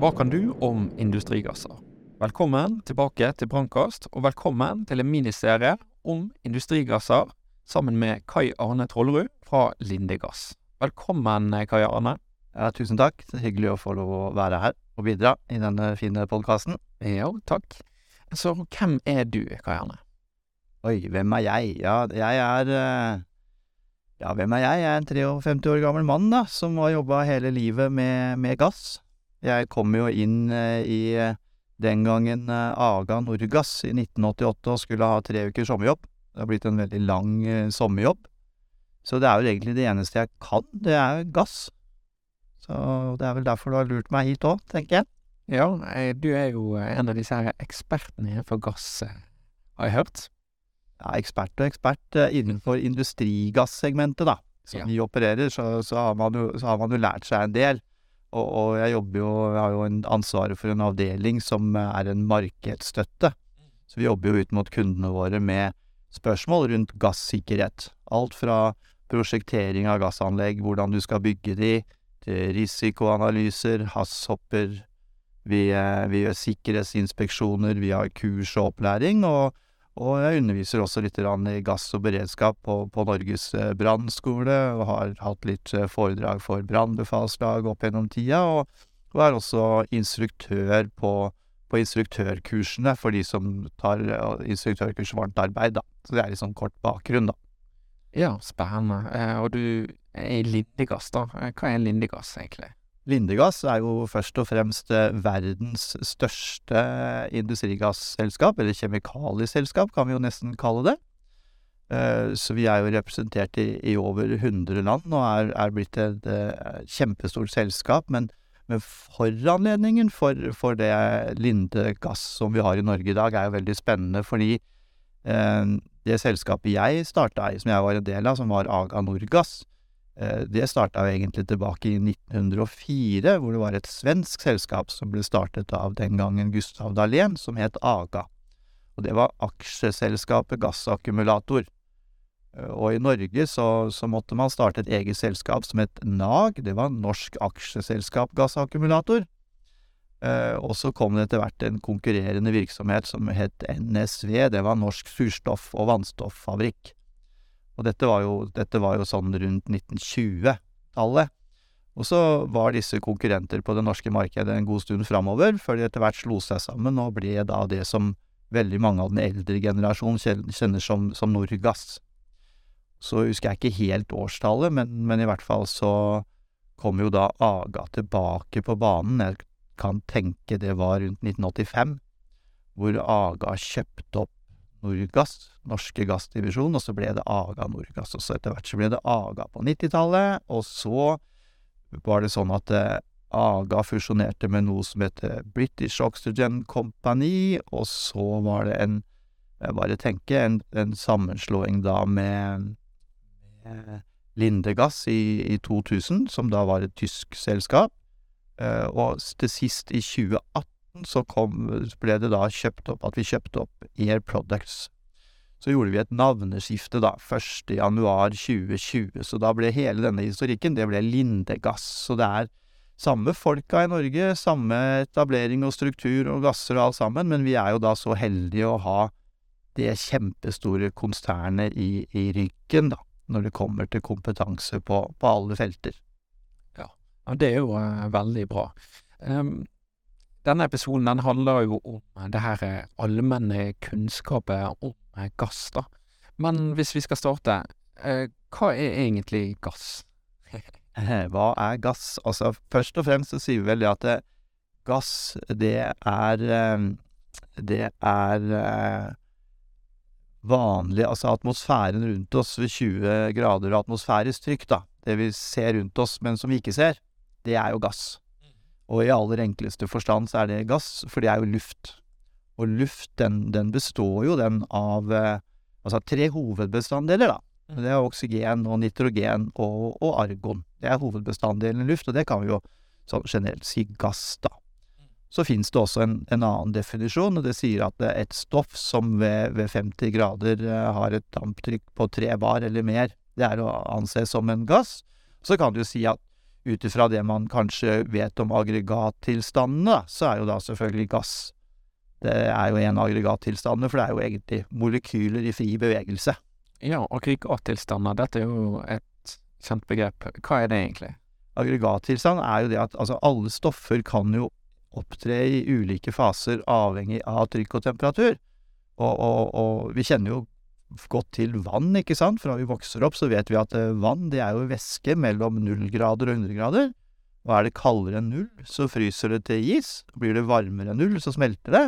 Hva kan du om industrigasser? Velkommen tilbake til Brannkast, og velkommen til en miniserie om industrigasser sammen med Kai Arne Trollerud fra Lindegass. Velkommen, Kai Arne. Ja, tusen takk. Det er hyggelig å få lov å være her og bidra i denne fine podkasten. Ja, takk. Så hvem er du, Kai Arne? Oi, hvem er jeg? Ja, jeg er eh, Ja, hvem er jeg? Jeg er en 53 år gammel mann, da, som har jobba hele livet med, med gass. Jeg kom jo inn eh, i den gangen eh, Aga Norgass i 1988 og skulle ha tre ukers sommerjobb. Det har blitt en veldig lang sommerjobb. Så det er jo egentlig det eneste jeg kan, det er gass. Så det er vel derfor du har lurt meg hit òg, tenker jeg. Ja, du er jo en av disse her ekspertene innenfor gass, har jeg hørt? Ja, ekspert og ekspert innenfor industrigassegmentet, da. Som ja. vi opererer, så, så, har man jo, så har man jo lært seg en del. Og, og jeg jobber jo Jeg har jo ansvaret for en avdeling som er en markedsstøtte. Så vi jobber jo ut mot kundene våre med spørsmål rundt gassikkerhet. Alt fra prosjektering av gassanlegg, hvordan du skal bygge de, til risikoanalyser, hasshopper. Vi, eh, vi gjør sikkerhetsinspeksjoner, vi har kurs og opplæring, og og jeg underviser også litt i gass og beredskap på, på Norges eh, brannskole, og har hatt litt eh, foredrag for brannbefalslag opp gjennom tida, og, og er også instruktør på, på, instruktørkursene for de som tar instruktørkurs varmt arbeid, da. Så det er litt sånn kort bakgrunn, da. Ja, spennende. Eh, og du er i Lindegass, da. Hva er Lindegass, egentlig? Lindegass er jo først og fremst eh, verdens største industrigasselskap, eller kjemikalieselskap, kan vi jo nesten kalle det. Eh, så vi er jo representert i, i over 100 land og er, er blitt et et kjempestort selskap. Men, men foranledningen for, for det Linde Gass som vi har i Norge i dag, er jo veldig spennende, fordi det selskapet jeg starta i, som jeg var en del av, som var Aga Norgass, Eh, det starta egentlig tilbake i 1904, hvor det var et svensk selskap som ble startet av den gangen Gustav Dahlén, som het Aga. Og det var aksjeselskapet Gassakkumulator. Eh, og i Norge så, så, måtte man starte et eget selskap som het NAG, det var Norsk Aksjeselskap Gassakkumulator. Eh, og så kom det etter hvert en konkurrerende virksomhet som het NSV, det var Norsk Surstoff- og Vannstoffabrikk. Og dette var jo, dette var jo sånn rundt 1920-tallet. Og så var disse konkurrenter på det norske markedet en god stund framover, før de etter hvert slo seg sammen og ble da det som veldig mange av den eldre generasjonen kjenner som, som Norgass. Så husker jeg ikke helt årstallet, men, men, i hvert fall så kom jo da Aga tilbake på banen. Jeg kan tenke det var rundt 1985, hvor Aga kjøpte opp Norgass, Norske Gassdivisjon, og så ble det Aga Norgass. Og så etter hvert så ble det Aga på 90-tallet, og så var det sånn at eh, Aga fusjonerte med noe som heter British Oxygen Company, og så var det en jeg bare tenker, en, en sammenslåing da med, med Lindegass i, i 2000, som da var et tysk selskap. Eh, og til sist, i 2018, så kom, ble det da kjøpt opp at vi kjøpte opp Air Products. Så gjorde vi et navneskifte, da, 1. januar 2020, så da ble hele denne historikken, det ble Lindegass. Så det er samme folka i Norge, samme etablering og struktur og gasser og alt sammen, men vi er jo da så heldige å ha det kjempestore konsernet i, i ryggen, da, når det kommer til kompetanse på, på alle felter. Ja, det er jo uh, veldig bra. Um, denne episoden den handler jo om det her eh, allmenne kunnskapet om eh, gass, da. Men hvis vi skal starte, eh, hva er egentlig gass? hva er gass? Altså, først og fremst så sier vi vel det at det, gass, det er Det er vanlig Altså atmosfæren rundt oss ved 20 grader atmosfærisk trykk, da. Det vi ser rundt oss, men som vi ikke ser, det er jo gass. Og i aller enkleste forstand så er det gass, for det er jo luft. Og luft, den, den består jo den av eh, altså tre hovedbestanddeler, da. Mm. Det er oksygen og nitrogen og, og argon. Det er hovedbestanddelen i luft, og det kan vi jo sånn generelt si gass, da. Så finnes det også en, en annen definisjon, og det sier at et stoff som ved, ved 50 grader eh, har et damptrykk på 3 bar eller mer, det er å anse som en gass. Så kan du si at ut ifra det man kanskje vet om aggregattilstandene, så er jo da selvfølgelig gass Det er jo en av aggregattilstandene, for det er jo egentlig molekyler i fri bevegelse. Ja, aggregattilstander, dette er jo et kjent begrep. Hva er det egentlig? Aggregattilstand er jo det at altså alle stoffer kan jo opptre i ulike faser avhengig av trykk og temperatur. Og, og, og vi kjenner jo godt til vann, ikke sant? For når vi vokser opp så vet vi at eh, vann det er jo væske mellom null grader og 100 grader. Og er det kaldere enn null, så fryser det til is. Blir det varmere enn null, så smelter det.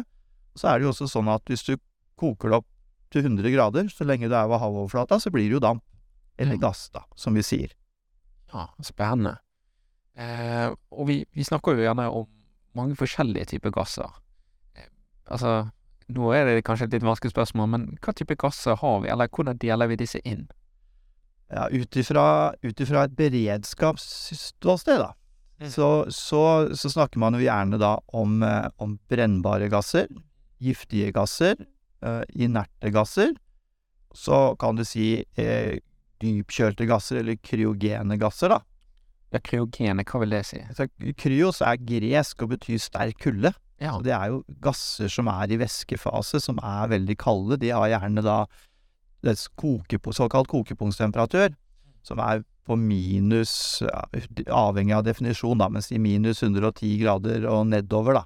Så er det jo også sånn at hvis du koker det opp til 100 grader, så lenge det er ved havoverflata, så blir det jo damp. Eller gass, da, som vi sier. Ja, spennende. Eh, og vi, vi snakker jo gjerne om mange forskjellige typer gasser. Eh, altså, nå er det kanskje et litt vanskelig spørsmål, men hva type gasser har vi, eller hvordan deler vi disse inn? Ja, ut ifra et beredskapsståsted, da, Mm. så, så, så snakker man jo gjerne da om, eh, om brennbare gasser, giftige gasser, eh, inerte gasser. Så kan du si eh, dypkjølte gasser, eller kryogene gasser, da. Ja, kryogene, hva vil det si? Så, kryos er gresk og betyr sterk kulde. Ja, det er jo gasser som er i væskefase, som er veldig kalde. De har gjerne da dets koke, såkalt kokepunktstemperatur, som er på minus Avhengig av definisjon, da, men si minus 110 grader og nedover, da.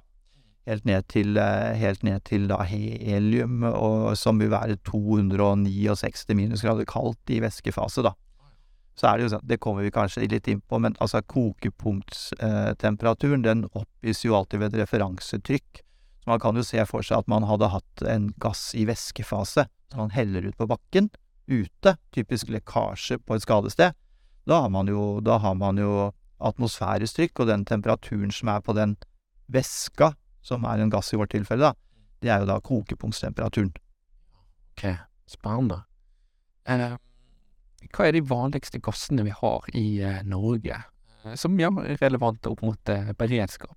Helt ned til, eh, helt ned til da helium, og, som vil være 269 minusgrader kaldt i væskefase, da. Så er det jo sånn, det kommer vi kanskje litt inn på, men altså kokepunktstemperaturen, den oppgis jo alltid ved et referansetrykk. Så man kan jo se for seg at man hadde hatt en gass i væskefase, som man heller ut på bakken, ute, typisk lekkasje på et skadested. Da har man jo, da har man jo atmosfærisk trykk, og den temperaturen som er på den væska, som er en gass i vårt tilfelle, da, det er jo da kokepunktstemperaturen. ok, spennende. Eh, hva er de vanligste gassene vi har i eh, Norge, eh, som gjør er relevante opp mot eh, beredskap?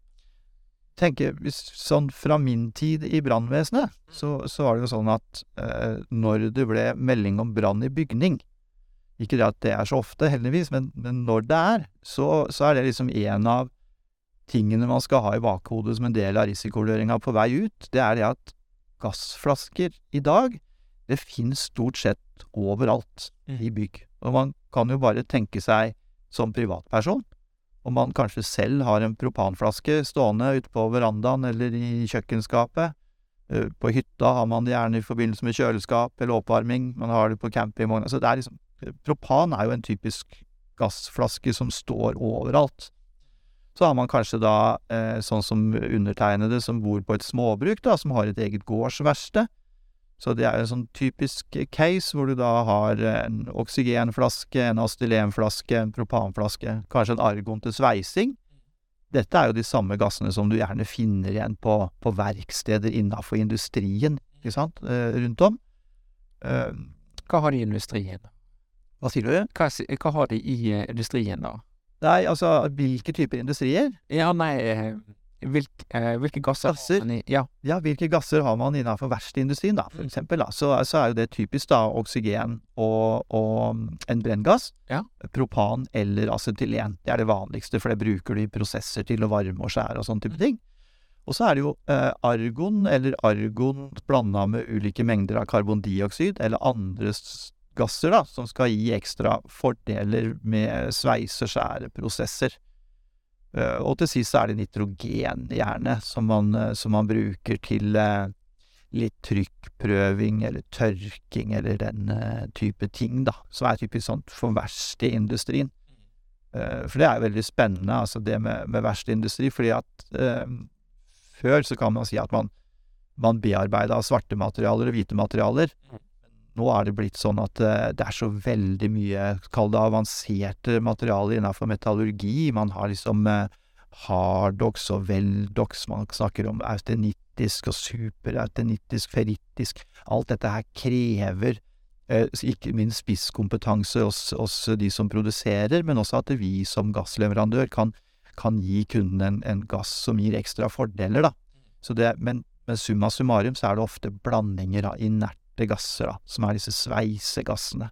tenker, sånn fra min tid i brannvesenet, så, så var det jo sånn at eh, når det ble melding om brann i bygning Ikke det at det er så ofte, heldigvis, men, men når det er, så, så er det liksom en av tingene man skal ha i bakhodet som en del av risikoløringa på vei ut. Det er det at gassflasker i dag, det finnes stort sett overalt i bygg. Og man kan jo bare tenke seg som privatperson om man kanskje selv har en propanflaske stående ute på verandaen eller i kjøkkenskapet. Eh, På hytta har man det gjerne i forbindelse med kjøleskap eller oppvarming. Man har det på campingvogna Så det er liksom Propan er jo en typisk gassflaske som står overalt. Så har man kanskje da, eh, sånn som undertegnede som bor på et småbruk, da, som har et eget gårdsverksted. Så det er en sånn typisk case hvor du da har en oksygenflaske, en astylenflaske, en propanflaske, kanskje en argon til sveising. Dette er jo de samme gassene som du gjerne finner igjen på, på verksteder innafor industrien, ikke sant, eh, rundt om. Eh, Hva har de i industrien? hva sier du? Hva, hva har de i eh, industrien, da? Nei, altså, hvilke typer industrier? Ja, nei, eh, hvilk, eh, hvilke gasser Gasser? har man i Ja, Ja, hvilke gasser har man innenfor verkstedindustrien, da, for Mm. eksempel, da. Så, så er jo det typisk da oksygen og, og mm, en brenngass. Ja. Propan eller acetylen. Det er det vanligste, for det bruker du i prosesser til å varme og skjære og sånne type Mm. ting. Og så er det jo eh, argon, eller argon blanda med ulike mengder av karbondioksid, eller andre gasser, da, som skal gi ekstra fordeler med sveise- og skjæreprosesser. Eh, og til sist så er det nitrogen, gjerne, som man, eh, som man bruker til eh, litt trykkprøving eller tørking eller den type ting, da. Som er typisk sånn for verkstedindustrien. For det er jo veldig spennende, altså det med, med verkstedindustri, fordi at eh, før så kan man si at man, man bearbeida svarte materialer og hvite materialer. Nå er det blitt sånn at eh, det er så veldig mye, kall det avanserte materialer innenfor metallurgi. Man har liksom eh, hardox og veldox, man snakker om austenittisk og superaustenittisk, ferittisk. Alt dette her krever eh, ikke minst spisskompetanse hos, hos de som produserer, men også at vi som gassleverandør kan, kan gi kunden en, en, gass som gir ekstra fordeler, da. Det, men, men summa summarum så er det ofte blandinger av inerte gasser, da, som er disse sveisegassene.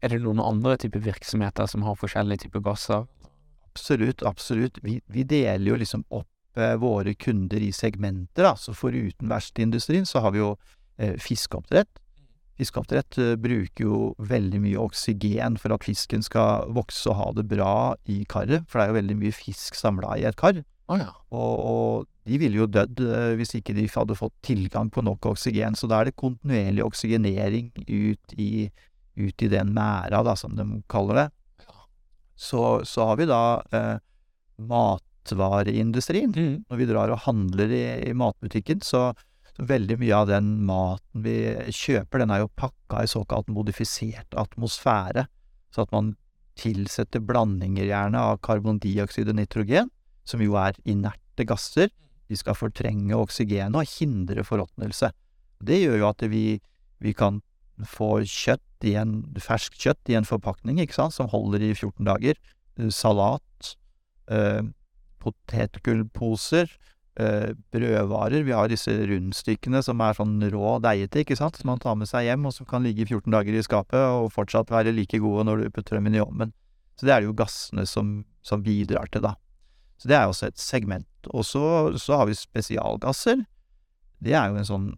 Er det noen andre typer virksomheter som har forskjellige typer gasser? Absolutt, absolutt. Vi, vi deler jo liksom opp eh, våre kunder i segmenter, da. Så foruten verkstedindustrien så har vi jo eh, fiskeoppdrett. Fiskeoppdrett eh, bruker jo veldig mye oksygen for at fisken skal vokse og ha det bra i karet, for det er jo veldig mye fisk samla i et kar. Oh, ja. og, og, de ville jo dødd eh, hvis ikke de hadde fått tilgang på nok oksygen. Så da er det kontinuerlig oksygenering ut i ut i den mæra, da, som de kaller det. Så, så har vi da eh, matvareindustrien. Mm. Når vi drar og handler i, i matbutikken, så, så, veldig mye av den maten vi kjøper, den er jo pakka i såkalt modifisert atmosfære. Så at man tilsetter blandinger gjerne av karbondioksid og nitrogen, som jo er inerte gasser. De skal fortrenge oksygenet og hindre forråtnelse. Det gjør jo at vi, vi kan få kjøtt i en, ferskt kjøtt i en forpakning, ikke sant, som holder i 14 dager. Eh, salat, eh, potetgullposer, eh, brødvarer. Vi har disse rundstykkene som er sånn rå deigete, ikke sant, som man tar med seg hjem, og som kan ligge i 14 dager i skapet og fortsatt være like gode når du putter dem inn i ovnen. Så det er det jo gassene som, som bidrar til, da. Så det er også et segment. Og så, så har vi spesialgasser. Det er jo en sånn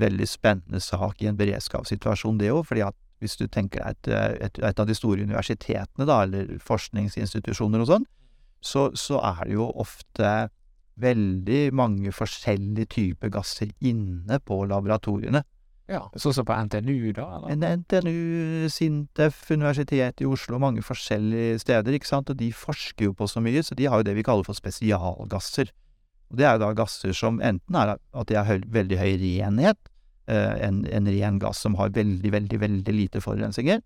veldig spennende sak i en beredskapssituasjon, det òg. fordi at hvis du tenker deg et, et, et, av de store universitetene, da, eller forskningsinstitusjoner og sånn, så, så, er det jo ofte veldig mange forskjellige typer gasser inne på laboratoriene. Ja, Sånn som på NTNU, da? eller? NTNU, Sintef, Universitetet i Oslo, mange forskjellige steder, ikke sant, og de forsker jo på så mye, så de har jo det vi kaller for spesialgasser. Og det er jo da gasser som enten er at de har høy, veldig høy renhet, eh, en, en, ren gass som har veldig, veldig, veldig lite forurensninger.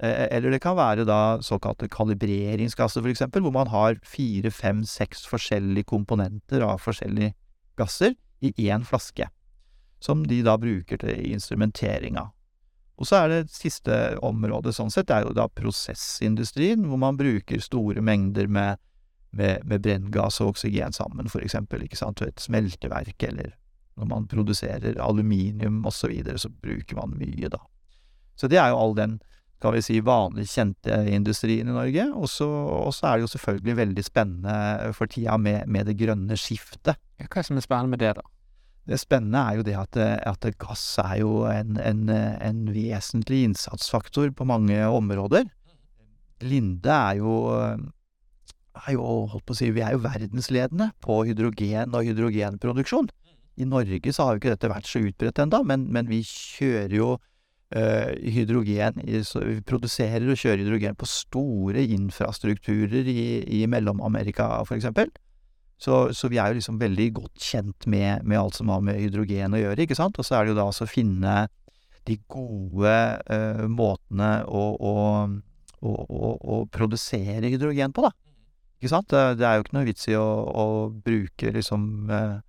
Eh, eller det kan være da såkalte kalibreringsgasser, eksempel, hvor man har fire, fem, seks forskjellige komponenter av forskjellige gasser i én flaske. Som de da bruker til instrumenteringa. Og så er det siste området sånn sett, det er jo da prosessindustrien, hvor man bruker store mengder med med, med brenngass og oksygen sammen, for eksempel, ikke sant, ved et smelteverk, eller når man produserer aluminium og så videre, så bruker man mye, da. Så det er jo all den, skal vi si, vanlig kjente industrien i Norge. Og så er det jo selvfølgelig veldig spennende for tida med, med det grønne skiftet. Hva er det som er spennende med det, da? Det spennende er jo det at, at gass er jo en, en, en, vesentlig innsatsfaktor på mange områder. Linde er jo er jo, holdt på å si, vi er jo verdensledende på hydrogen og hydrogenproduksjon. I Norge så har jo ikke dette vært så utbredt ennå, men, men, vi kjører jo øh, hydrogen Vi produserer og kjører hydrogen på store infrastrukturer i, i Mellom-Amerika, for eksempel. Så, så, vi er jo liksom veldig godt kjent med, med, alt som har med hydrogen å gjøre, ikke sant. Og så er det jo da altså å finne de gode uh, måtene å, å, å, å produsere hydrogen på, da. Ikke sant? Det, er jo ikke noe vits i å bruke liksom uh,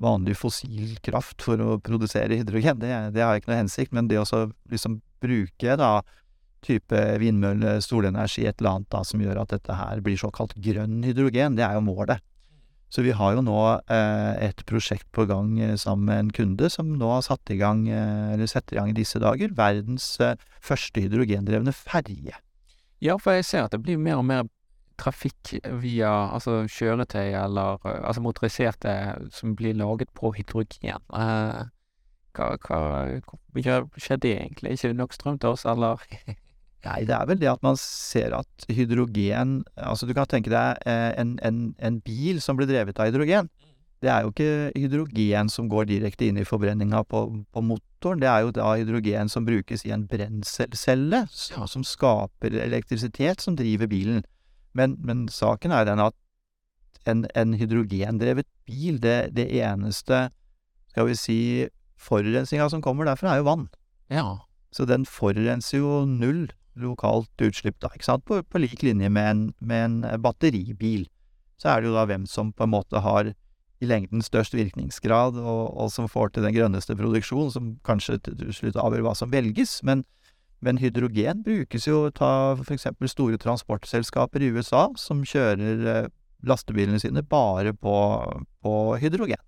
vanlig fossil kraft for å produsere hydrogen. Det, det har ikke noe hensikt. Men det å liksom bruke da type vindmølle, solenergi, et eller annet da som gjør at dette her blir såkalt grønn hydrogen, det er jo målet. Så vi har jo nå eh, et prosjekt på gang eh, sammen med en kunde som nå har satt i gang, eh, eller setter i gang i disse dager, verdens første hydrogendrevne ferje. Ja, for jeg ser at det blir mer og mer trafikk via altså kjøretøy eller altså motoriserte som blir laget på hydrogen. Hva, hva, hvorfor skjer egentlig? Ikke nok strøm til oss, eller? Nei, det er vel det at man ser at hydrogen Altså, du kan tenke deg eh, en, en, en bil som blir drevet av hydrogen. Det er jo ikke hydrogen som går direkte inn i forbrenninga på, på, motoren, det er jo da hydrogen som brukes i en brenselcelle, som skaper elektrisitet som driver bilen. Men, men saken er den at en, en hydrogendrevet bil, det, det, eneste, skal vi si, forurensninga som kommer derfra, er jo vann. Ja. Så den forurenser jo null. lokalt utslipp, da, ikke sant, på, på lik linje med en, med en eh, batteribil. Så er det jo da hvem som på en måte har i lengden størst virkningsgrad, og, og som får til den grønneste produksjonen, som kanskje til slutt avgjør hva som velges. Men, men hydrogen brukes jo, ta for eksempel store transportselskaper i USA, som kjører eh, lastebilene sine bare på, på hydrogen.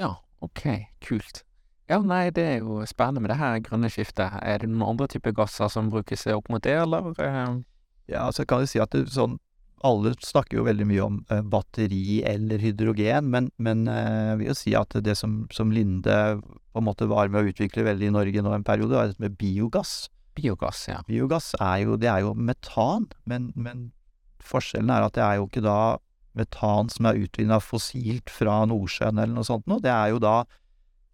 Ja, ok, kult. Ja, nei, det er jo spennende med det her grønne skiftet. Er det noen andre typer gasser som brukes opp mot det, eller? eh? Ja, altså kan jeg si at det, sånn Alle snakker jo veldig mye om eh, batteri eller hydrogen, men, men eh, jeg vil jo si at det som, som Linde på en måte var med å utvikle veldig i Norge nå en periode, var dette med biogass. Biogass, ja. Biogass er jo, det er jo metan, men, men forskjellen er at det er jo ikke da metan som er utvinna fossilt fra Nordsjøen eller noe sånt noe. Det er jo da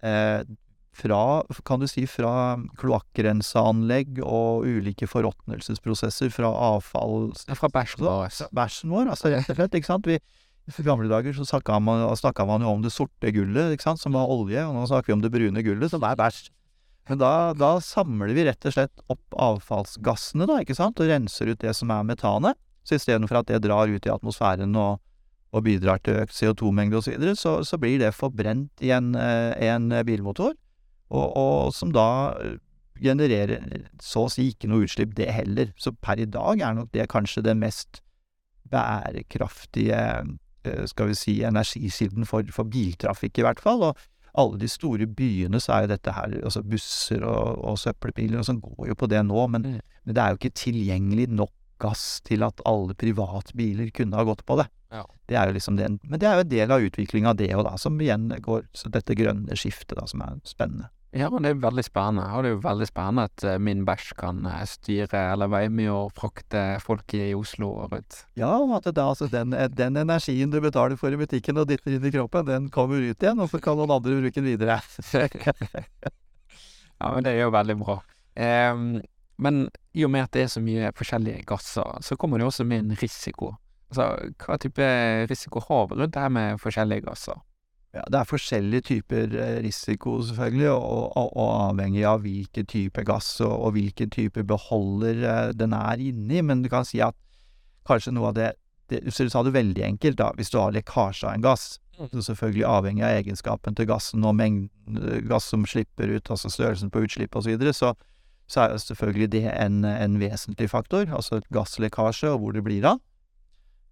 fra, kan du si, fra kloakkrenseanlegg og ulike forråtnelsesprosesser fra avfall er fra bæsjen vår. Bæsjen vår, altså rett og slett, ikke sant. Vi, I gamle dager så snakka man, man jo om det sorte gullet, ikke sant, som var olje, og nå snakker vi om det brune gullet, som er bæsj. Men da, da samler vi rett og slett opp avfallsgassene, da, ikke sant, og renser ut det som er metanet. Så istedenfor at det drar ut i atmosfæren og, og bidrar til økt CO2-mengde osv., så, videre, så så blir det forbrent i en, eh, en bilmotor, og, og som da eh, genererer så å si ikke noe utslipp, det heller. Så per i dag er nok det kanskje den mest bærekraftige, eh, skal vi si, energikilden for, for biltrafikk, i hvert fall. Og alle de store byene så er jo dette her, altså busser og, og søppelbiler og sånn går jo på det nå, men, Mm. men det er jo ikke tilgjengelig nok gass til at alle privatbiler kunne ha gått på det. Ja. Det er jo liksom det. men det er jo en del av utviklinga av det òg, da, som igjen går så dette grønne skiftet, da, som er spennende. Ja, men det er veldig spennende. Og det er jo veldig spennende at eh, min bæsj kan eh, styre eller være med og frakte folk i Oslo og rundt. Ja, og at det da altså den, den energien du betaler for i butikken og dytter inn i kroppen, den kommer ut igjen, og så kan noen andre bruke den videre. Ja, men det er jo veldig bra. Um, men i og med at det er så mye forskjellige gasser, så kommer det også med en risiko. Altså, hva type risiko har vi rundt det her med forskjellige gasser? Ja, det er forskjellige typer eh, risiko, selvfølgelig, og, og, og avhengig av hvilken type gass og, og hvilken type beholder eh, den er inni. Men du kan si at kanskje noe av det, det Så du sa det veldig enkelt, da, hvis du har lekkasje av en gass, så selvfølgelig avhengig av egenskapen til gassen og mengden eh, gass som slipper ut, altså størrelsen på utslipp osv., så, videre, så så er jo selvfølgelig det en, en vesentlig faktor, altså gasslekkasje og hvor det blir av.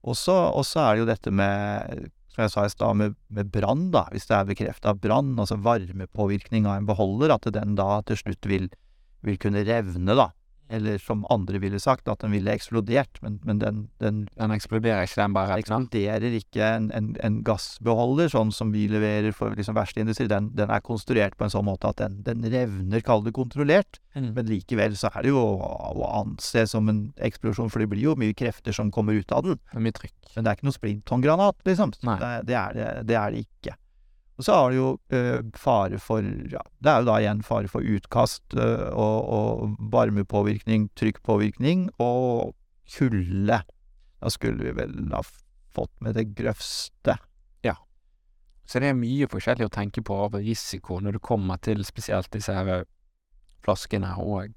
Og så er det jo dette med som jeg sa i stad, med, med brann, da. Hvis det er bekrefta brann, altså varmepåvirkning av en beholder, at den da til slutt vil, vil kunne revne, da. Eller som andre ville sagt, at den ville eksplodert. Men, men den, den Den eksploderer ikke, den bare eksploderer ikke en, en, en gassbeholder, sånn som vi leverer for liksom verkstedindustri. Den, den er konstruert på en sånn måte at den, den revner, kall det kontrollert. Mm. Men likevel så er det jo å, å anse som en eksplosjon, for det blir jo mye krefter som kommer ut av den. Det er mye trykk. Men det er ikke noe splintongranat, liksom. Det, det, er det, det er det ikke. Og så har du jo eh, fare for ja, Det er jo da igjen fare for utkast eh, og, og varmepåvirkning, trykkpåvirkning og kulde. Da skulle vi vel ha fått med det grøvste. Ja. Så det er mye forskjellig å tenke på av risiko når det kommer til spesielt disse her flaskene, og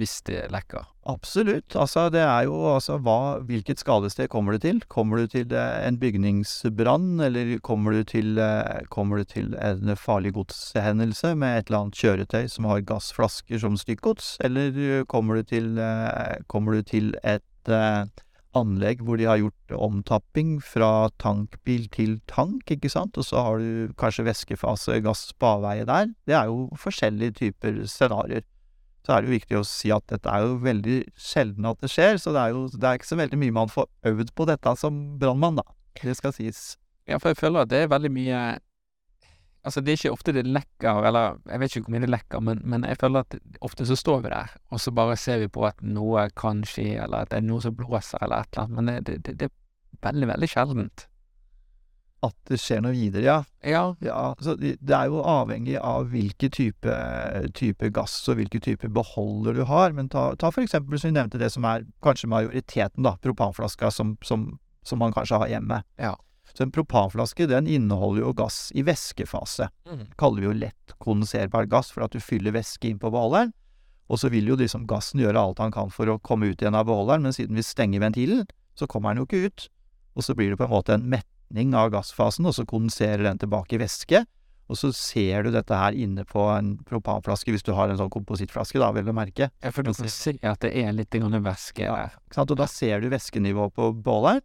hvis det lekker. Absolutt. Altså, det er jo altså hva Hvilket skadested kommer du til? Kommer du til eh, en bygningsbrann, eller kommer du til eh, Kommer du til en farlig godshendelse med et eller annet kjøretøy som har gassflasker som stykkgods, eller eh, kommer du til Kommer du til et anlegg hvor de har gjort omtapping fra tankbil til tank, ikke sant, og så har du kanskje væskefase, gass på avveie der. Det er jo forskjellige typer scenarioer så er det jo viktig å si at dette er jo veldig sjelden at det skjer, så det er jo det er ikke så veldig mye man får øvd på dette som brannmann, da. Det skal sies. Ja, for jeg føler at det er veldig mye Altså, det er ikke ofte det lekker, eller jeg vet ikke hvor mye det lekker, men, men jeg føler at ofte så står vi der, og så bare ser vi på at noe kan skje, eller at det er noe som blåser, eller et eller annet, men det, det, det, er veldig, veldig sjeldent. At det skjer noe videre, ja. Ja, ja så det er jo avhengig av hvilken type, type gass og hvilken type beholder du har, men ta, ta for eksempel, som vi nevnte, det som er kanskje majoriteten, da, propanflaska som, som, som man kanskje har hjemme. Ja. Så en propanflaske, den inneholder jo gass i væskefase. Mm. kaller vi jo lett kondenserbar gass, for at du fyller væske inn på beholderen. Og så vil jo liksom gassen gjøre alt han kan for å komme ut igjen av beholderen, men siden vi stenger ventilen, så kommer den jo ikke ut. Og så blir det på en måte en metning av gassfasen, og så kondenserer den tilbake i væske. Og så ser du dette her inne på en propanflaske, hvis du har en sånn komposittflaske, da, vel å merke. Ja, for du kan se at det er litt væske der. Ikke sant? Og da ser du væskenivået på bålet,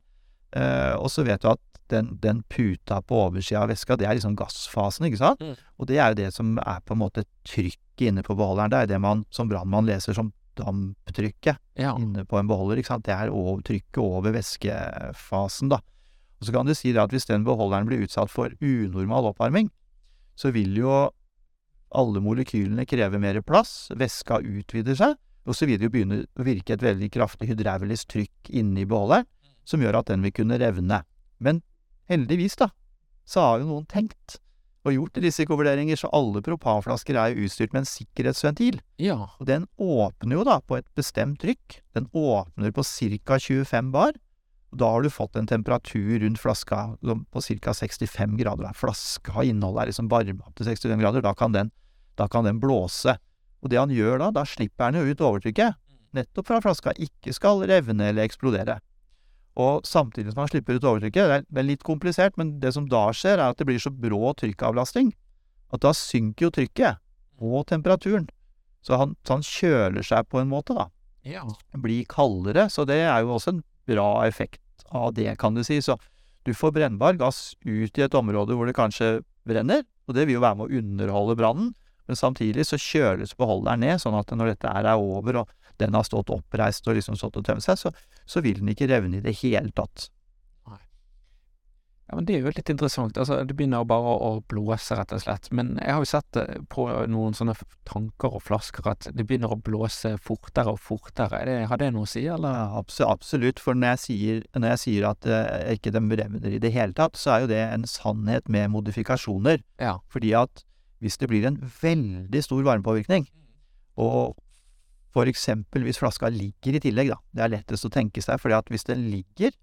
eh, og så vet du at den, den puta på oversida av væska, det er liksom gassfasen, ikke sant? Mm. Og det er jo det som er på en måte trykket inne på beholderen. Det er det man som brannmann leser som damptrykket Ja. inne på en beholder, ikke sant. Det er over, trykket over væskefasen, da. Og så kan du si det at hvis den beholderen blir utsatt for unormal oppvarming, så vil jo alle molekylene kreve mer plass, væska utvider seg, og så vil det jo begynne å virke et veldig kraftig hydraulisk trykk inni beholderen, som gjør at den vil kunne revne. Men heldigvis, da, så har jo noen tenkt og gjort risikovurderinger, så alle propanflasker er jo utstyrt med en sikkerhetsventil. Ja. Og den åpner jo da på et bestemt trykk. Den åpner på ca. 25 bar. Da har du fått en temperatur rundt flaska på ca. 65 grader. Flaska innholdet er liksom varma opp til 65 grader. Da kan, den, da kan den blåse. Og det han gjør da, da slipper han jo ut overtrykket. Nettopp for at flaska ikke skal revne eller eksplodere. Og samtidig som han slipper ut overtrykket, det er, det er litt komplisert, men det som da skjer, er at det blir så brå trykkavlastning at da synker jo trykket og temperaturen. Så han, så han kjøler seg på en måte, da. Ja. Blir kaldere, så det er jo også en bra effekt av det, kan du si. Så du får brennbar gass ut i et område hvor det kanskje brenner, og det vil jo være med å underholde brannen. Men samtidig så kjøles beholderen ned, sånn at når dette er over, og den har stått oppreist og liksom stått og tømt seg, så, så vil den ikke revne i det hele tatt. Ja, men det er jo litt interessant. Altså, det begynner bare å, blåse, rett og slett. Men jeg har jo sett eh, på noen sånne tanker og flasker at det begynner å blåse fortere og fortere. Er det, har det noe å si, eller? Ja, abs absolutt. For når jeg sier, når jeg sier at eh, ikke den brevner i det hele tatt, så er jo det en sannhet med modifikasjoner. Ja. Fordi at hvis det blir en veldig stor varmepåvirkning, og for eksempel hvis flaska ligger i tillegg, da. Det er lettest å tenke seg, fordi at hvis den ligger,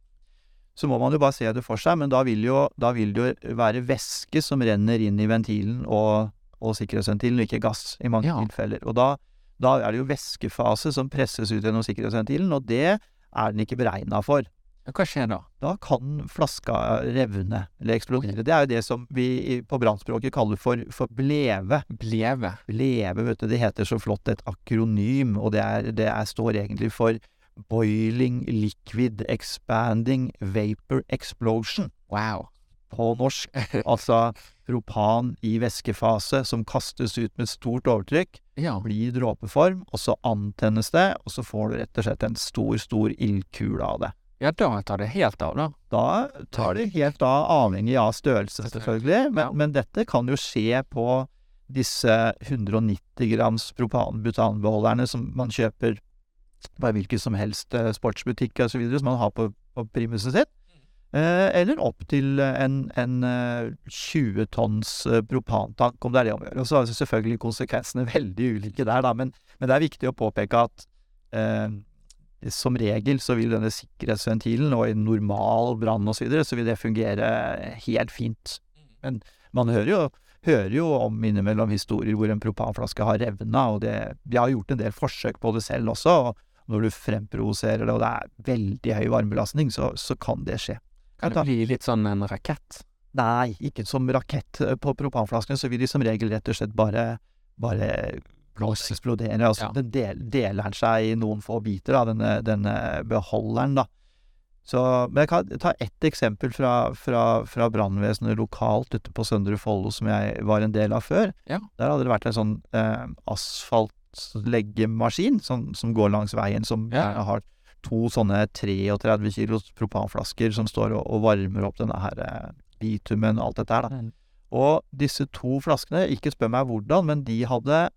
så må man jo bare se det for seg, men da vil jo, da vil det jo være væske som renner inn i ventilen og, og sikkerhetsventilen, og ikke gass i mange Ja. tilfeller. Og da, da er det jo væskefase som presses ut gjennom sikkerhetsventilen, og det er den ikke beregna for. Hva skjer da? Da kan flaska revne eller eksplodere. Det er jo det som vi på brannspråket kaller for, for bleve. Bleve? Bleve, vet du, det heter så flott et akronym, og det, er, det er, står egentlig for Boiling Liquid Expanding Vapor Explosion Wow. på norsk. Altså propan i væskefase som kastes ut med stort overtrykk, Ja. blir dråpeform, og så antennes det, og så får du rett og slett en stor, stor ildkule av det. Ja, da tar det helt av, da. Da tar det helt av, avhengig av størrelse, selvfølgelig. Men, Ja. men dette kan jo skje på disse 190 grams propan-butanbeholderne som man kjøper en hvilken som helst eh, sportsbutikk osv., som man har på, på primuset sitt. Eh, eller opp til en, en eh, 20 tonns eh, propantank, om det er det om å gjøre. Og så er selvfølgelig konsekvensene veldig ulike der, da. Men, men det er viktig å påpeke at eh, som regel så vil denne sikkerhetsventilen, og i normal brann og så videre, så vil det fungere helt fint. Men man hører jo, hører jo om innimellom historier hvor en propanflaske har revna, og det, vi har gjort en del forsøk på det selv også, og når du fremprovoserer det, og det er veldig høy varmebelastning, så, så kan det skje. Kan det bli litt sånn en rakett? Nei, ikke som rakett på propanflaskene, så vil de som regel rett og slett bare, bare eksplodere. Altså, Ja. Den del, deler den seg i noen få biter, da, denne, denne beholderen, da. Så, men jeg kan ta ett eksempel fra, fra, fra brannvesenet lokalt ute på Søndre Follo, som jeg var en del av før. Ja. Der hadde det vært en sånn eh, asfaltleggemaskin som, som går langs veien, som Ja. har to sånne 33 kilos propanflasker som står og, og varmer opp denne her eh, bitumen og alt dette her, da. Mm. Og disse to flaskene, ikke spør meg hvordan, men de hadde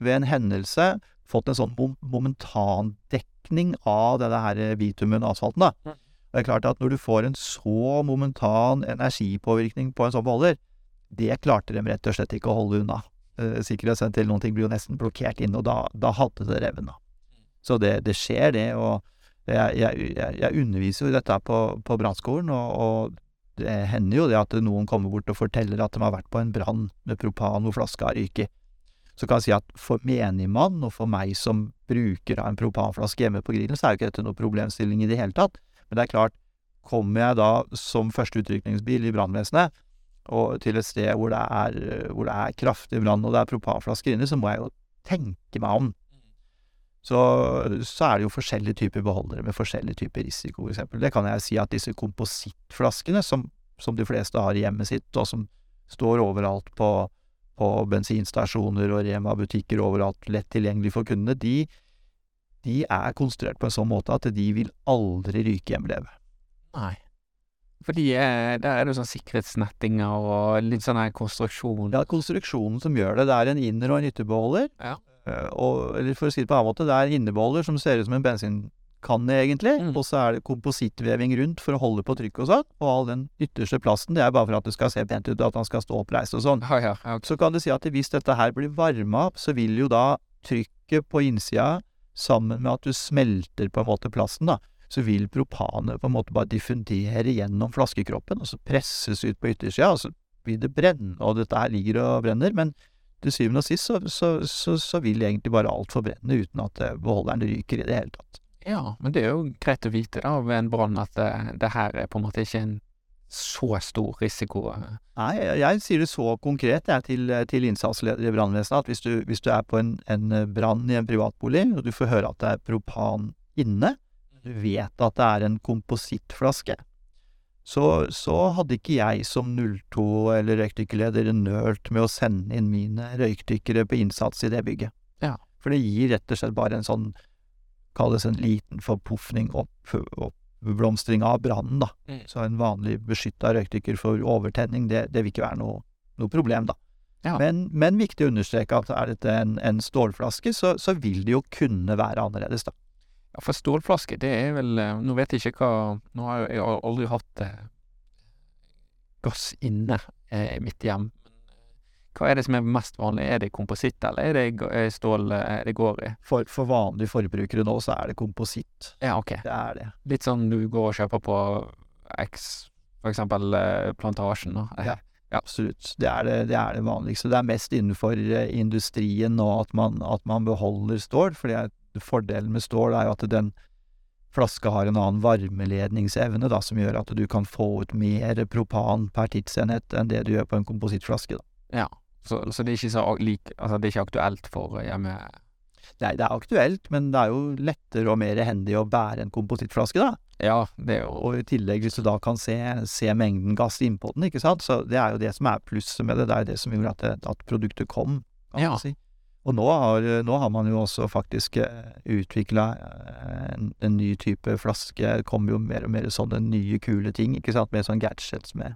ved en hendelse fått en sånn mom momentandekning av denne her bitumen og asfalten, da. Mm. Det er klart at når du får en så momentan energipåvirkning på en sånn beholder, det klarte de rett og slett ikke å holde unna. Eh, Sikkerhetsventil, noen ting blir jo nesten blokkert inne, og da, da hadde det revna. Så det, det skjer, det, og jeg, jeg, jeg, underviser jo dette på, på brannskolen, og, og det hender jo det at noen kommer bort og forteller at de har vært på en brann med propan hvor flaska har ryket. Så kan jeg si at for menigmann, og for meg som bruker av en propanflaske hjemme på grillen, så er jo ikke dette noe problemstilling i det hele tatt. Men det er klart, kommer jeg da som første utrykningsbil i brannvesenet og til et sted hvor det er, hvor det er kraftig brann og det er propanflasker inne, så må jeg jo tenke meg om. Så, så er det jo forskjellige typer beholdere med forskjellige typer risiko, f.eks. Det kan jeg si at disse komposittflaskene, som, som de fleste har i hjemmet sitt, og som står overalt på, på bensinstasjoner og Rema-butikker overalt, lett tilgjengelig for kundene, de, de er konstruert på en sånn måte at de vil aldri ryke hjemleve Nei. Fordi eh, der er det sånn sikkerhetsnettinger og litt sånn her konstruksjon. Det er konstruksjonen som gjør det. Det er en inner- og en ytterbeholder. Ja. Eh, og, eller for å si det på en annen måte, det er innebeholder som ser ut som en bensinkanne, egentlig. Mm. Og så er det komposittveving rundt for å holde på trykket og sånn. Og all den ytterste plasten, det er bare for at det skal se pent ut, og at han skal stå oppreist og sånn. Ja, ja, ja. Så kan du si at hvis dette her blir varma opp, så vil jo da trykket på innsida, sammen med at du smelter på en måte plasten, da, så vil propanet på en måte bare diffundere gjennom flaskekroppen, og så presses ut på yttersida, og så vil det brenne, og dette her ligger og brenner, men til syvende og sist så, så, så, så vil egentlig bare alt forbrenne uten at eh, beholderen ryker i det hele tatt. ja, men det er jo greit å vite da ved en brann at det, det her er på en måte ikke en så stor risiko. eh. Nei, jeg, jeg sier det så konkret jeg, til, til innsatsleder i brannvesenet at hvis du, hvis du er på en, en brann i en privatbolig, og du får høre at det er propan inne, du vet at det er en komposittflaske, så, så hadde ikke jeg som 02- eller røykdykkerleder nølt med å sende inn mine røykdykkere på innsats i det bygget. Ja. For det gir rett og slett bare en sånn, kalles en liten forpuffning, opp, oppblomstring av brannen, da. Mm. Så en vanlig beskytta røykdykker for overtenning, det, det vil ikke være noe, noe problem, da. Ja. Men, men viktig å understreke at er dette en, en stålflaske, så, så vil det jo kunne være annerledes, da. Ja, for stålflaske, det er vel eh, Nå vet jeg ikke hva Nå har jo jeg har aldri hatt eh, gass inne eh, i mitt hjem. Hva er det som er mest vanlig? Er det kompositt, eller er det stål det går i? For, for vanlige forbrukere nå, så er det kompositt. Ja, ok. Det er det. Litt sånn du går og kjøper på X, for eksempel Plantasjen, da. Ja. Ja. Absolutt. Det er det, det er det vanligste. Det er mest innenfor industrien nå at man, at man beholder stål, fordi er- fordelen med stål er jo at den flaska har en annen varmeledningsevne, da, som gjør at du kan få ut mer propan per tidsenhet enn det du gjør på en komposittflaske, da. Så, så det er ikke så like, altså det er ikke aktuelt for eh, hjemme... Nei, det er aktuelt, men det er jo lettere og mer hendig å bære en komposittflaske, da. Ja, det er jo Og i tillegg, hvis du da kan se, se mengden gass innpå den, ikke sant, så det er jo det som er plusset med det. Det er jo det som gjorde at, det, at produktet kom, kan Ja. man si. Og nå har, nå har man jo også faktisk utvikla en, en ny type flaske. Det kommer jo mer og mer sånne nye, kule ting, ikke sant, med sånne gadgets med,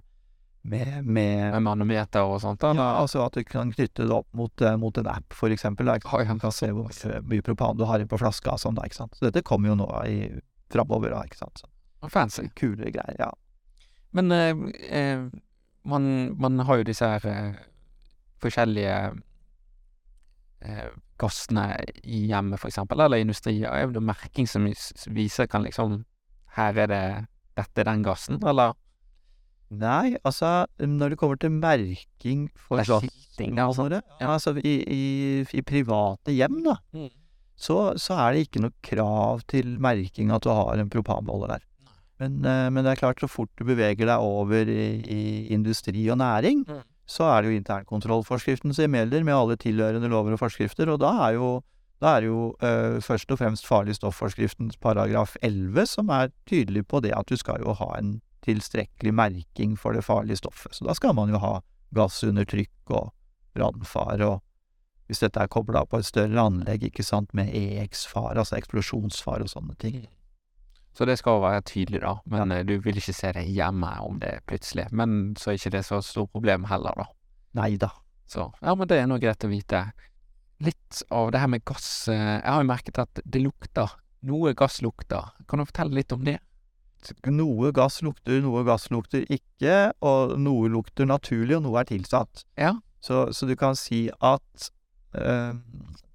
med, med med manometer og sånt, ja, altså at du kan knytte det opp mot, eh, mot en app, for eksempel. Da, Du kan se hvor mye, propan du har inn på flaska og sånn, da, ikke sant. Så dette kommer jo nå i framover, da, ikke sant. Så Fancy. kule greier, ja. Men eh, eh, man, man har jo disse her eh, forskjellige eh, gassene i hjemmet, for eksempel, eller i industrier. Er det merking som viser kan liksom Her er det Dette er den gassen, eller? Nei, altså, når det kommer til merking for skilting, altså. ja. altså, i, i, i private hjem, da, så, så er det ikke noe krav til merking at du har en propanbolle der. Men, eh, men det er klart, så fort du beveger deg over i, i industri og næring, Mm. Så er det jo internkontrollforskriften som gjelder, med alle tilhørende lover og forskrifter, og da er jo, da er jo eh, først og fremst farlig stoff-forskriftens paragraf 11 som er tydelig på det at du skal jo ha en tilstrekkelig merking for det farlige stoffet. Så da skal man jo ha gass under trykk og brannfare og hvis dette er kobla på et større anlegg, ikke sant, med EX-fare, altså eksplosjonsfare og sånne ting. Så det skal være tydelig, da. Men ja. du vil ikke se det hjemme om det plutselig. Men så er ikke det så stort problem heller, da. Nei da. Så ja, men det er nå greit å vite. Litt av det her med gass eh, Jeg har jo merket at det lukter. Noe gass lukter. Kan du fortelle litt om det? Noe gass lukter, noe gass lukter ikke, og noe lukter naturlig, og noe er tilsatt. Ja. Så, så du kan si at eh,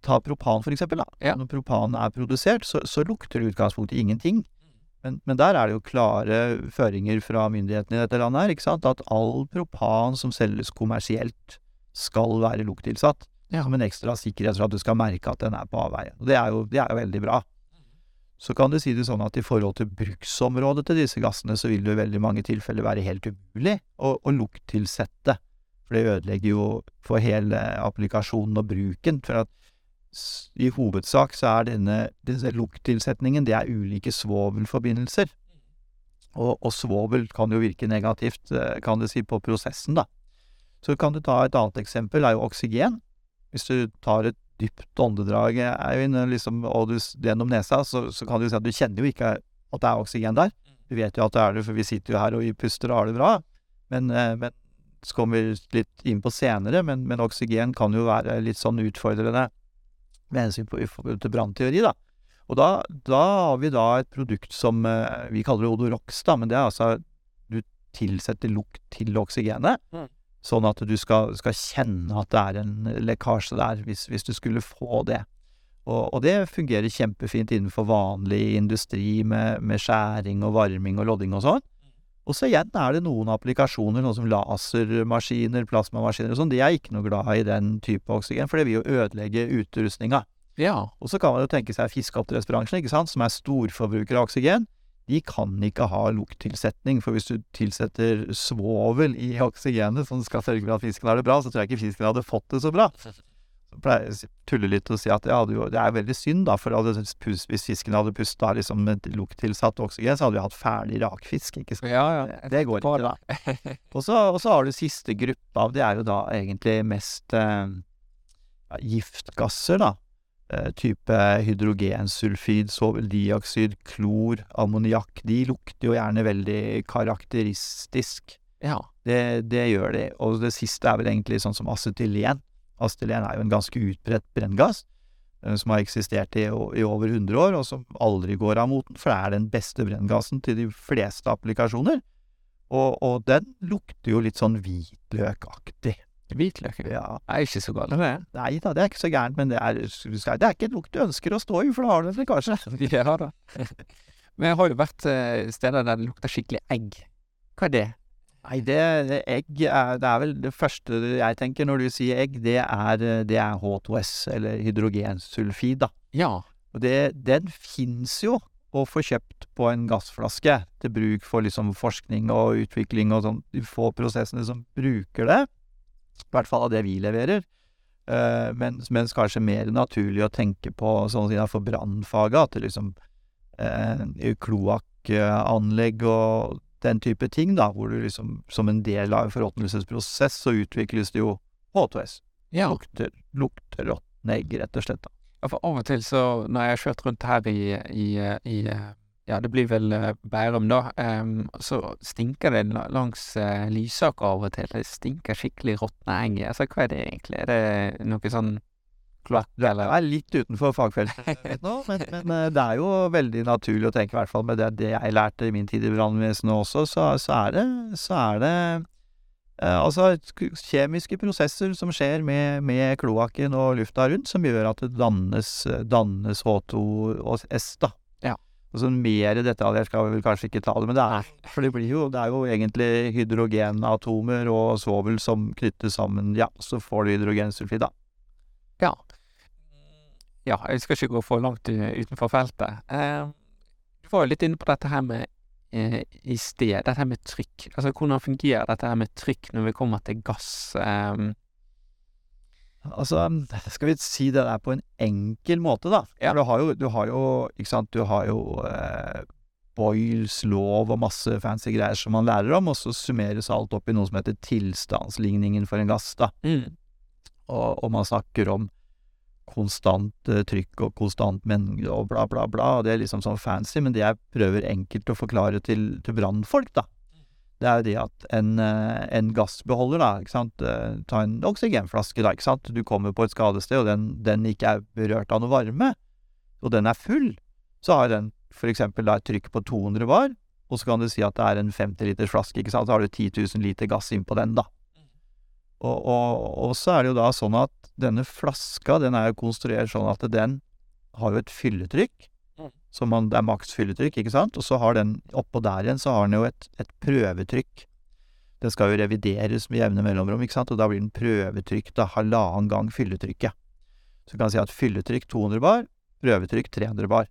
Ta propan, for eksempel. Da. Ja. Når propan er produsert, så, så lukter det i utgangspunktet ingenting. Men, men der er det jo klare føringer fra myndighetene i dette landet her, ikke sant, at all propan som selges kommersielt, skal være lukttilsatt. Ja. Som en ekstra sikkerhet for at du skal merke at den er på avveie. Og det er jo, det er jo veldig bra. Så kan du si det sånn at i forhold til bruksområdet til disse gassene, så vil det i veldig mange tilfeller være helt umulig å, å lukttilsette. For det ødelegger jo for hele applikasjonen og bruken. For at i hovedsak så er denne, denne lukttilsetningen, det er ulike svovelforbindelser. Og, og svovel kan jo virke negativt, eh, kan du si, på prosessen, da. Så kan du ta et annet eksempel, er jo oksygen. Hvis du tar et dypt åndedrag, Eivind, liksom, og du, gjennom nesa, så, så kan du si at du kjenner jo ikke at det er oksygen der. Du vet jo at det er det, for vi sitter jo her og puster og har det bra. Men, eh, men så kommer vi litt inn på senere, men, men oksygen kan jo være litt sånn utfordrende med hensyn på, til brannteori, da. Og da, da har vi da et produkt som eh, vi kaller det Odorox, da, men det er altså Du tilsetter lukt til oksygenet, Mm. sånn at du skal, skal kjenne at det er en lekkasje der, hvis, hvis du skulle få det. Og, og det fungerer kjempefint innenfor vanlig industri med, med skjæring og varming og lodding og sånn. Og så igjen er det noen applikasjoner, noe som lasermaskiner, plasmamaskiner og sånn, de er ikke noe glad i den type oksygen, for det vil jo ødelegge utrustninga. Ja. Og så kan man jo tenke seg fiskeoppdrettsbransjen, ikke sant, som er storforbrukere av oksygen. De kan ikke ha lukttilsetning, for hvis du tilsetter svovel i oksygenet som skal sørge for at fisken har det bra, så tror jeg ikke fisken hadde fått det så bra. Så pleier jeg å tulle litt og si at ja, det, er veldig synd, da, for hadde hvis fisken hadde pusta liksom med lukttilsatt oksygen, så hadde vi hatt ferdig rakfisk, ikke sant. Ja, ja. Det- går ikke, da. Og så, og så har du siste gruppa, det er jo da egentlig mest eh, giftgasser, da. Eh, type hydrogensulfid, svoveldioksid, klor, ammoniakk. De lukter jo gjerne veldig karakteristisk. Ja. Det, det gjør de. Og det siste er vel egentlig sånn som acetylen. Acetylen er jo en ganske utbredt brenngass, eh, som har eksistert i, i over 100 år, og som aldri går av moten, for det er den beste brenngassen til de fleste applikasjoner. Og, og den lukter jo litt sånn hvitløkaktig. Hvitløk. Ja. Det er ikke så galt, det. Nei da, det er ikke så gærent, men det er, det er ikke en lukt du ønsker å stå i, for da har du en lekkasje. Ja da. Men jeg har jo vært eh, steder der det lukter skikkelig egg. Hva er det? Nei, det, det egg er, det er vel det første jeg tenker når du sier egg, det er, det er H2S, eller hydrogensulfid, da. Ja. Og det, den fins jo å få kjøpt på en gassflaske til bruk for liksom forskning og utvikling og sånn, de få prosessene som bruker det. I hvert fall av det vi leverer. Uh, mens, mens kanskje mer naturlig å tenke på sånn innenfor brannfaget, at det liksom uh, kloakkanlegg og den type ting, da, hvor du liksom som en del av en forråtnelsesprosess så utvikles det jo H2S. Ja. Lukter, lukter råtne egg, rett og slett. da. Ja, for av og til så, når jeg har kjørt rundt her i, i, i ja, det blir vel eh, Bærum, da, Um, så stinker det langs uh, Lysaker av og til. Det stinker skikkelig råtne egg. Altså, hva er det egentlig? Er det noe sånn kloakk, er litt utenfor fagfeltet nå, men, men eh, det er jo veldig naturlig å tenke, i hvert fall med det, det jeg lærte i min tid i brannvesenet også, så, så er det, så er det eh, altså kjemiske prosesser som skjer med, med kloakken og lufta rundt, som gjør at det dannes, dannes H2 og S, da. Ja. Og så mer detaljer skal vi vel kanskje ikke ta det, men det er, for det blir jo, det er jo egentlig hydrogenatomer og svovel som knyttes sammen, ja, så får du hydrogensulfid, da. Ja. Ja, jeg skal ikke gå for langt utenfor feltet. Eh, du var jo litt inne på dette her med eh, i sted, dette her med trykk. Altså, hvordan fungerer dette her med trykk når vi kommer til gass? Eh, Altså, skal vi si det der på en enkel måte, da? Ja. Du har jo, du har jo Ikke sant, du har jo eh, Boyles lov og masse fancy greier som man lærer om, og så summeres alt opp i noe som heter tilstandsligningen for en gass, da. mm, Og, og man snakker om konstant eh, trykk og konstant mengde og bla, bla, bla, det er liksom sånn fancy, men det jeg prøver enkelt å forklare til, til brannfolk, da, det er jo det at en, eh, en gassbeholder, da, ikke sant, eh, ta en oksygenflaske, da, ikke sant, du kommer på et skadested, og den, den ikke er berørt av noe varme, og den er full, så har den for eksempel da et trykk på 200 bar, og så kan du si at det er en 50 liters flaske, ikke sant, så har du 10 000 liter gass innpå den, da. Og, og, og så er det jo da sånn at denne flaska, den er jo konstruert sånn at den har jo et fylletrykk, så som man, det er maks fylletrykk, ikke sant, og så har den, oppå der igjen, så har den jo et, et prøvetrykk. Den skal jo revideres med jevne mellomrom, ikke sant, og da blir den prøvetrykk da halvannen gang fylletrykket. Så du kan si at fylletrykk 200 bar, prøvetrykk 300 bar.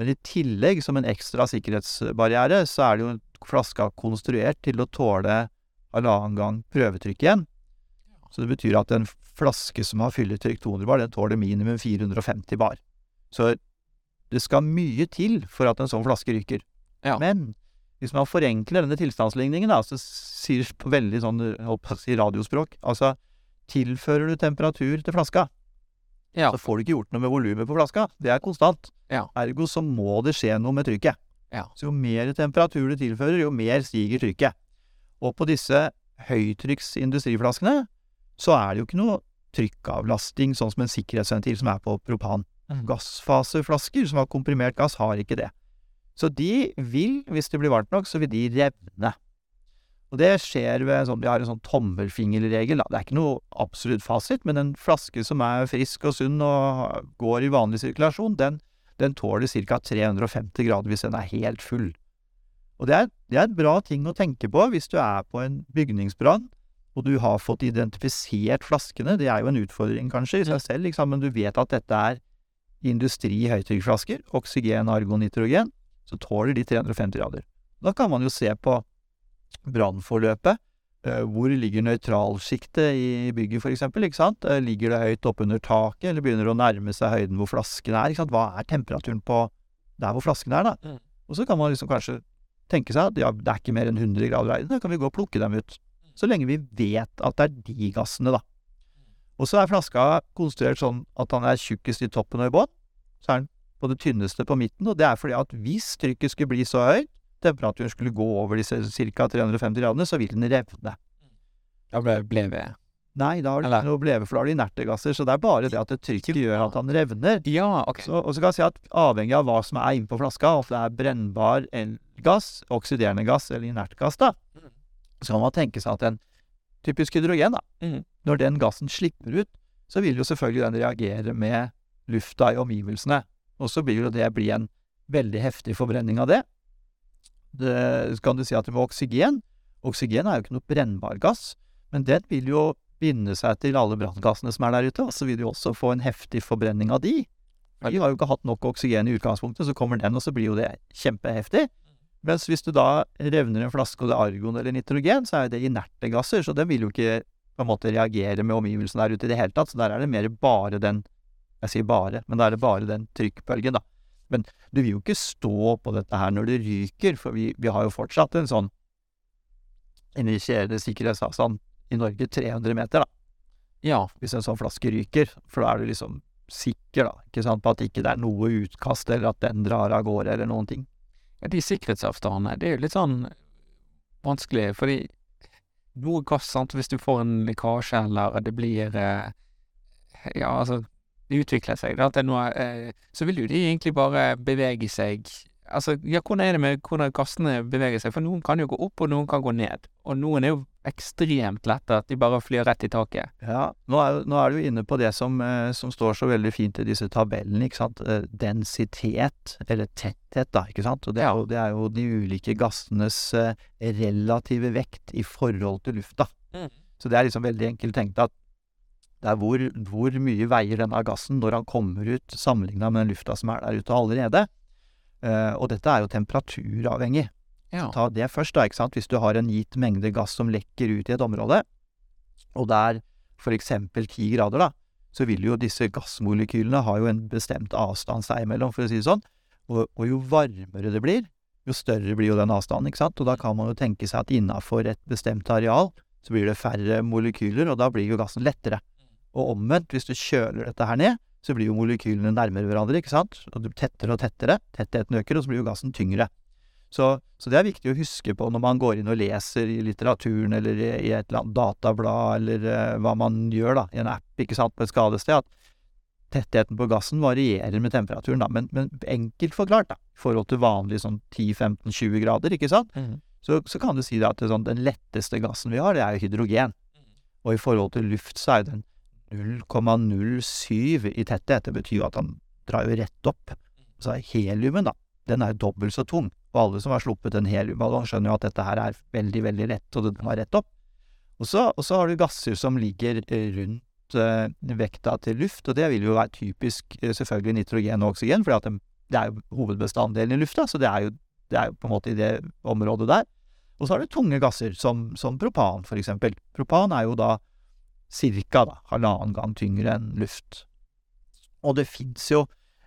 Men i tillegg, som en ekstra sikkerhetsbarriere, så er det jo flaska konstruert til å tåle halvannen gang prøvetrykk igjen. Så det betyr at en flaske som har fylletrykk 200 bar, den tåler minimum 450 bar. Så det skal mye til for at en sånn flaske ryker. Ja. Men hvis man forenkler denne tilstandsligningen, da, så sier på veldig sånn si radiospråk Altså, tilfører du temperatur til flaska, Ja. så får du ikke gjort noe med volumet på flaska. Det er konstant. Ja. Ergo så må det skje noe med trykket. Ja. Så jo mer temperatur du tilfører, jo mer stiger trykket. Og på disse høytrykks industriflaskene så er det jo ikke noe trykkavlasting, sånn som en sikkerhetsventil som er på propan. Mm. Gassfaseflasker som har komprimert gass, har ikke det. Så de vil, hvis det blir varmt nok, så vil de revne. Og det skjer ved sånn, vi har en sånn tommelfingerregel. Det er ikke noe absolutt fasit, men en flaske som er frisk og sunn og går i vanlig sirkulasjon, den, den tåler ca. 350 grader hvis den er helt full. Og det er, det er en bra ting å tenke på hvis du er på en bygningsbrann, og du har fått identifisert flaskene. Det er jo en utfordring kanskje i seg selv, liksom, men du vet at dette er industri-høytrykksflasker, oksygen, argon, nitrogen, så tåler de 350 grader. Da kan man jo se på brannforløpet. Eh, hvor ligger nøytralsjiktet i bygget, for eksempel, ikke sant? Eh, ligger det høyt oppunder taket, eller begynner det å nærme seg høyden hvor flasken er, ikke sant? Hva er temperaturen på der hvor flasken er, da? Mm. Og så kan man liksom kanskje tenke seg at ja, det er ikke mer enn 100 grader i inne, da kan vi gå og plukke dem ut. Så lenge vi vet at det er de gassene, da. Og så er flaska konstruert sånn at han er tjukkest i toppen og i bånn. Så er den på det tynneste på midten, og det er fordi at hvis trykket skulle bli så høyt, temperaturen skulle gå over disse ca. 350 gradene, så vil den revne. Da ble, ble vi Nei, da har du ikke noe bleve, for da har du inerte gasser, så det er bare det at det trykket gjør at han revner. Ja, ok. Så, og så kan jeg si at avhengig av hva som er inne på flaska, om det er brennbar gass, oksiderende gass eller inert gass, da, Mm. Så kan man tenke seg at en typisk hydrogen, da, Mm. når den gassen slipper ut, så vil jo selvfølgelig den reagere med lufta i omgivelsene, og så vil jo det bli en veldig heftig forbrenning av det. Det så kan du si at det var oksygen Oksygen er jo ikke noe brennbar gass, men den vil jo binde seg til alle branngassene som er der ute, og så vil du også få en heftig forbrenning av de. Vi har jo ikke hatt nok oksygen i utgangspunktet, så kommer den, og så blir jo det kjempeheftig. Mens hvis du da revner en flaske, og det er argon eller nitrogen, så er jo det inerte gasser, så den vil jo ikke på en måte reagere med omgivelsene der ute i det hele tatt, så der er det mer bare den Jeg sier bare, men da er det bare den trykkbølgen, da. Men du vil jo ikke stå på dette her når det ryker, for vi, vi har jo fortsatt en sånn initierende sikkerhetsavstand i Norge 300 meter, da, Ja. hvis en sånn flaske ryker. For da er du liksom sikker, da, ikke sant, på at ikke det er noe utkast, eller at den drar av gårde, eller noen ting. De sikkerhetsavstandene, det er jo litt sånn vanskelig, fordi noe gass, sant, hvis du får en lekkasje eller det blir eh, Ja, altså, det utvikler seg, da, er noe eh, Så vil jo de egentlig bare bevege seg Altså, ja, hvordan er det med hvordan gassene beveger seg? For noen kan jo gå opp, og noen kan gå ned. Og noen er jo ekstremt lette, at de bare flyr rett i taket. Ja, nå er, nå er du inne på det som, eh, som står så veldig fint i disse tabellene, ikke sant. Eh, densitet, eller tetthet, da, ikke sant. Og det er jo, det er jo de ulike gassenes eh, relative vekt i forhold til lufta. Mm. Så det er liksom veldig enkelt tenkt at det er hvor, hvor mye veier denne gassen når han kommer ut, sammenligna med den lufta som er der ute allerede. Og dette er jo temperaturavhengig. Ja. Ta det først, da, ikke sant. Hvis du har en gitt mengde gass som lekker ut i et område, og det er eksempel ti grader, da, så vil jo disse gassmolekylene ha jo en bestemt avstand seg imellom, for å si det sånn. Og, og jo varmere det blir, jo større blir jo den avstanden, ikke sant. Og da kan man jo tenke seg at innafor et bestemt areal, så blir det færre molekyler, og da blir jo gassen lettere. Og omvendt, hvis du kjøler dette her ned, så blir jo molekylene nærmere hverandre, ikke sant. Og tettere og tettere, tettheten øker, og så blir jo gassen tyngre. Så, så det er viktig å huske på når man går inn og leser i litteraturen eller i, et eller annet datablad, eller uh, hva man gjør da, i en app, ikke sant, på et skadested, at tettheten på gassen varierer med temperaturen, da, men, men enkelt forklart, da, i forhold til vanlig sånn 10-15-20 grader, ikke sant, Mm. så, så kan du si da, at sånn, den letteste gassen vi har, det er jo hydrogen. Og i forhold til luft så er den 0,07 i tetthet. Det betyr jo at den drar jo rett opp. Så er heliumen, da, den er dobbelt så tung. Og alle som har sluppet en heliumballong, skjønner jo at dette her er veldig, veldig lett, og det drar rett opp. Og så, og så har du gasser som ligger eh, rundt eh, vekta til luft, og det vil jo være typisk eh, selvfølgelig nitrogen og oksygen, for det, det er jo hovedbestanddelen i lufta, så det er, jo, det er jo på en måte i det området der. Og så har du tunge gasser, som, som propan, for eksempel. Propan er jo da cirka halvannen gang tyngre enn luft. Og det fins jo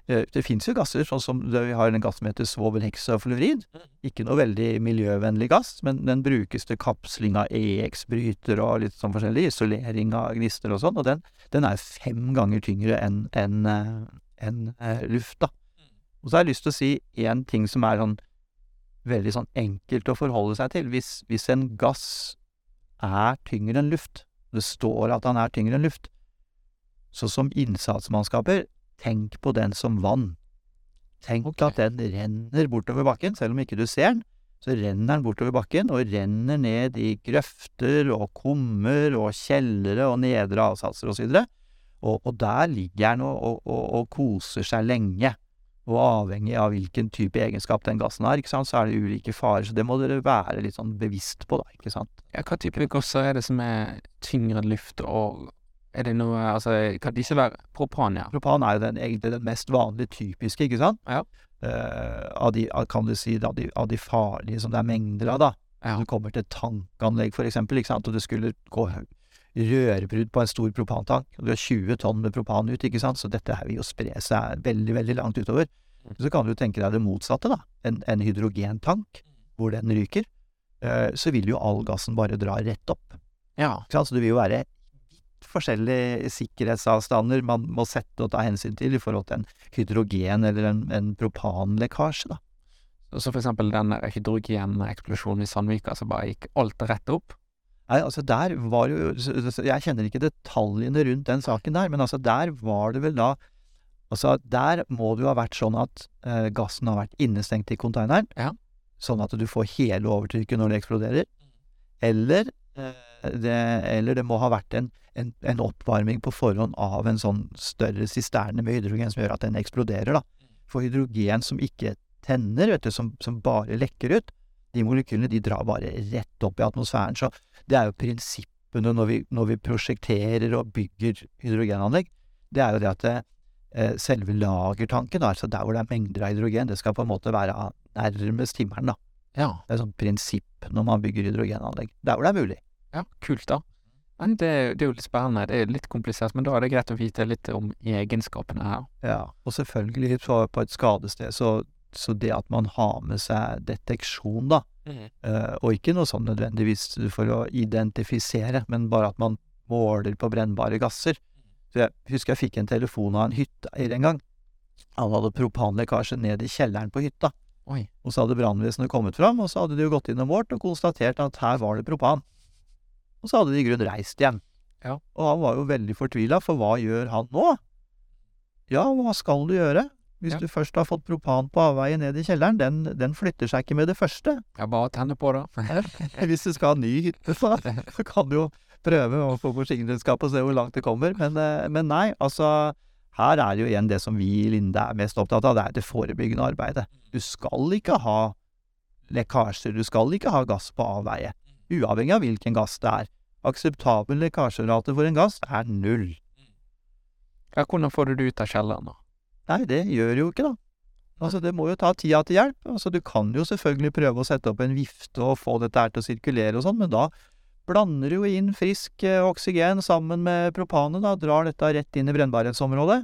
det fins jo gasser, sånn som vi har en gass som heter svovelheksafluorid. Mm. Ikke noe veldig miljøvennlig gass, men den brukes til kapsling av EX-bryter og litt sånn forskjellig, isolering av gnister og sånn, og den, den er fem ganger tyngre enn en, en, en luft, da. Og så har jeg lyst til å si én ting som er sånn veldig sånn enkelt å forholde seg til. Hvis, hvis en gass er tyngre enn luft, det står at han er tyngre enn luft, så som innsatsmannskaper tenk på den som vann. Tenk okay. at den renner bortover bakken, selv om ikke du ser den. Så renner den bortover bakken, og renner ned i grøfter og kummer og kjellere og nedre avsatser osv. Og, og, og der ligger den og, og, og, koser seg lenge. Og avhengig av hvilken type egenskap den gassen har, så er det ulike farer. Så det må dere være litt sånn bevisst på, da, ikke sant. Ja, hva type gasser er det som er tyngre enn luft, og er det noe Altså, kan disse være Propan, ja. Propan er jo den, egentlig den mest vanlige typiske, ikke sant? Ja. Uh, av de, kan du si, av de, av de, farlige som det er mengder av, da. Ja. Du kommer til tankanlegg, for eksempel, ikke sant, og det skulle gå rørbrudd på en stor propantank, og du har 20 tonn med propan ut, ikke sant, så dette her vil jo spre seg veldig, veldig langt utover. Mm. Så kan du tenke deg det motsatte, da. En, en hydrogentank, hvor den ryker. Uh, så vil jo all gassen bare dra rett opp. Ja. Ikke sant? Så det vil jo være forskjellige sikkerhetsavstander man må sette og ta hensyn til i forhold til en hydrogen- eller en, en propanlekkasje, da. Så for eksempel den hydrogeneksplosjonen i Sandvika, så bare gikk alt rett opp? Nei, altså der var jo Jeg kjenner ikke detaljene rundt den saken der, men altså der var det vel da Altså der må det jo ha vært sånn at eh, gassen har vært innestengt i konteineren, ja. sånn at du får hele overtrykket når det eksploderer. Eller eh, det, eller det må ha vært en en, en, oppvarming på forhånd av en sånn større sisterne med hydrogen som gjør at den eksploderer, da. For hydrogen som ikke tenner, vet du, som, som bare lekker ut, de molekylene de drar bare rett opp i atmosfæren. Så det er jo prinsippene når vi, når vi prosjekterer og bygger hydrogenanlegg. Det er jo det at det, eh, selve lagertanken, altså der hvor det er mengder av hydrogen, det skal på en måte være nærmest himmelen, da. Ja. Det er et sånt prinsipp når man bygger hydrogenanlegg. Der hvor det er mulig. Ja, kult da. Men det, det, er jo litt spennende. Det er litt komplisert, men da er det greit å vite litt om egenskapene her. Ja, og selvfølgelig på, på et skadested, så, så, det at man har med seg deteksjon, da, mm. uh, og ikke noe sånn nødvendigvis for å identifisere, men bare at man måler på brennbare gasser. Så jeg husker jeg fikk en telefon av en hytteeier en gang. Han hadde propanlekkasje ned i kjelleren på hytta. Oi. Og så hadde brannvesenet kommet fram, og så hadde de jo gått inn og målt og konstatert at her var det propan. Og så hadde de i grunnen reist igjen. Ja. Og han var jo veldig fortvila, for hva gjør han nå? Ja, hva skal du gjøre? Hvis ja. du først har fått propan på avveie ned i kjelleren, den, den, flytter seg ikke med det første. Ja, bare tenne på, da. Hvis du skal ha ny hytte, så, så kan du jo prøve å få forsikringsselskap og se hvor langt det kommer. Men, eh, men, nei, altså Her er jo igjen det som vi i Linde er mest opptatt av, det er det forebyggende arbeidet. Du skal ikke ha lekkasjer, du skal ikke ha gass på avveie uavhengig av hvilken gass det er. Akseptabel lekkasjerate for en gass er null. Ja, hvordan får du det ut av kjelleren, da? Nei, det gjør jo ikke, da. Altså, det må jo ta tida til hjelp. Altså, du kan jo selvfølgelig prøve å sette opp en vifte og få dette her til å sirkulere og sånn, men da blander du jo inn frisk eh, oksygen sammen med propanet, da, drar dette rett inn i brennbarhetsområdet.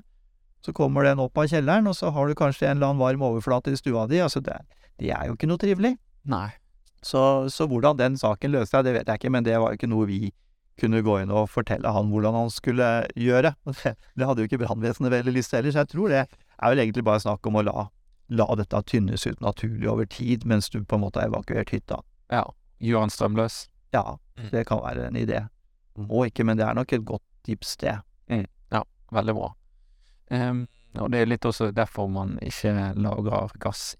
Så kommer den opp av kjelleren, og så har du kanskje en eller annen varm overflate i stua di. Altså, det, det er jo ikke noe trivelig. Nei. Så, så, hvordan den saken løste seg, det vet jeg ikke, men det var jo ikke noe vi kunne gå inn og fortelle han hvordan han skulle gjøre. Det, det hadde jo ikke brannvesenet veldig lyst til heller, så jeg tror det er vel egentlig bare snakk om å la, la dette tynnes ut naturlig over tid, mens du på en måte har evakuert hytta. Ja. Gjør han strømløs? Ja, mm. det kan være en idé. Må ikke, men det er nok et godt tips, det. Mm. Ja, veldig bra. Um, og det er litt også derfor man ikke lagrer gass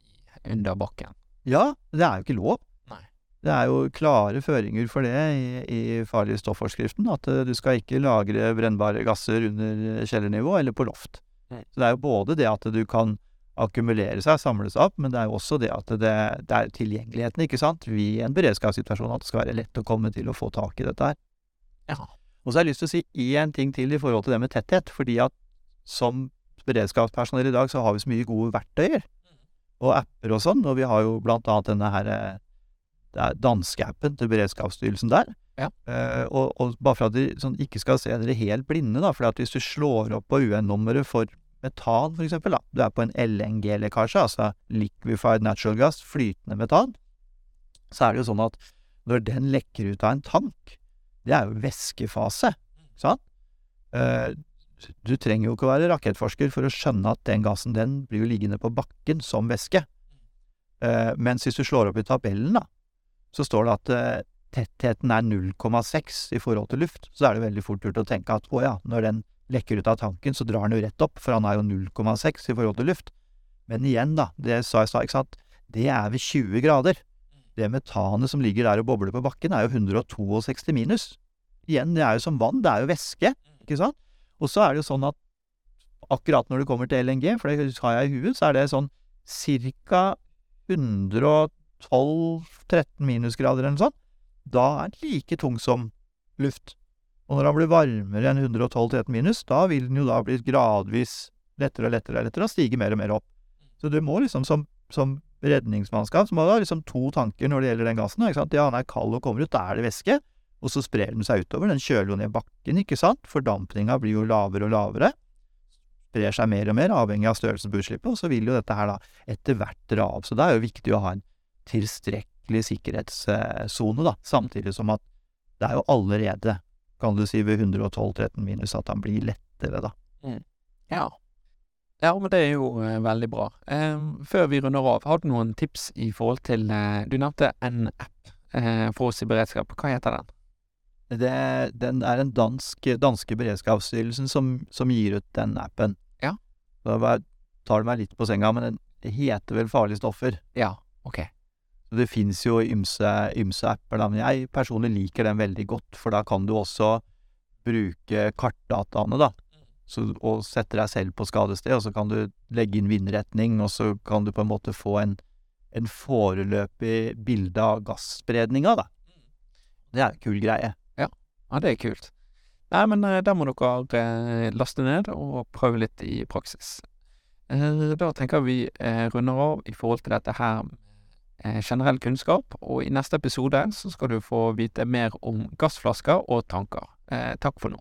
under bakken. Ja, det er jo ikke lov. Det er jo klare føringer for det i, i farlige stofforskriften, at uh, du skal ikke lagre brennbare gasser under kjellernivå eller på loft. Så det er jo både det at du kan akkumulere seg, samles opp, men det er jo også det at det, det er tilgjengeligheten, ikke sant, i en beredskapssituasjon, at det skal være lett å komme til å få tak i dette her. Ja. Og så har jeg lyst til å si én ting til i forhold til det med tetthet, fordi at som beredskapspersonell i dag, så har vi så mye gode verktøyer og apper og sånn, og vi har jo blant annet denne her eh, det er danske-appen til Beredskapsstyrelsen der. Ja. Eh, og, og bare for at dere sånn, ikke skal se dere helt blinde, da, for hvis du slår opp på UN-nummeret for metan, da, du er på en LNG-lekkasje, altså liquefied natural gas, flytende metan, så er det jo sånn at når den lekker ut av en tank, det er jo væskefase, ikke sant? Eh, du trenger jo ikke å være rakettforsker for å skjønne at den gassen, den blir jo liggende på bakken som væske. Eh, mens hvis du slår opp i tabellen, da, så står det at eh, tettheten er 0,6 i forhold til luft. Så er det veldig fort gjort å tenke at å ja, når den lekker ut av tanken, så drar den jo rett opp, for han er jo 0,6 i forhold til luft. Men igjen, da, det sa jeg sa, ikke sant, det er ved 20 grader. Det metanet som ligger der og bobler på bakken, er jo 162 minus. Igjen, det er jo som vann, det er jo væske, ikke sant? Og så er det jo sånn at akkurat når det kommer til LNG, for det har jeg i huet, så er det sånn ca. 112-13 minusgrader eller noe sånt. Da er den like tung som luft. Og når den blir varmere enn 112-13 minus, da vil den jo da bli gradvis lettere og lettere og lettere og stige mer og mer opp. Så du må liksom som, som redningsmannskap så må du ha liksom to tanker når det gjelder den gassen. Ikke sant? Ja, den er kald og kommer ut, da er det væske. Og så sprer den seg utover. Den kjøler jo ned bakken, ikke sant. Fordampninga blir jo lavere og lavere. Sprer seg mer og mer, avhengig av størrelsen på utslippet. Og så vil jo dette her da etter hvert dra av. Så det er jo viktig å ha en tilstrekkelig sikkerhetssone, da. Samtidig som at det er jo allerede, kan du si, ved 112-13 minus at den blir lettere, da. Ja. Ja, men det er jo eh, veldig bra. Eh, før vi runder av, har du noen tips i forhold til eh, Du nevnte en app eh, for oss i beredskap. Hva heter den? Det, den er en dansk, danske beredskapsstyrelsen som, som gir ut den appen. Ja. Da tar du meg litt på senga, men den heter vel Farlige stoffer. Ja, ok. Det fins jo ymse, ymse apper, da, men jeg personlig liker den veldig godt, for da kan du også bruke kartdataene, da. Så, og sette deg selv på skadested, og så kan du legge inn vindretning, og så kan du på en måte få en, en foreløpig bilde av gasspredninga, da. Det er en kul greie. Ja, det er kult. Nei, men eh, da må dere eh, laste ned og prøve litt i praksis. Eh, da tenker vi runder av i forhold til dette her generell kunnskap, og i neste episode så skal du få vite mer om gassflasker og tanker. Eh, takk for nå.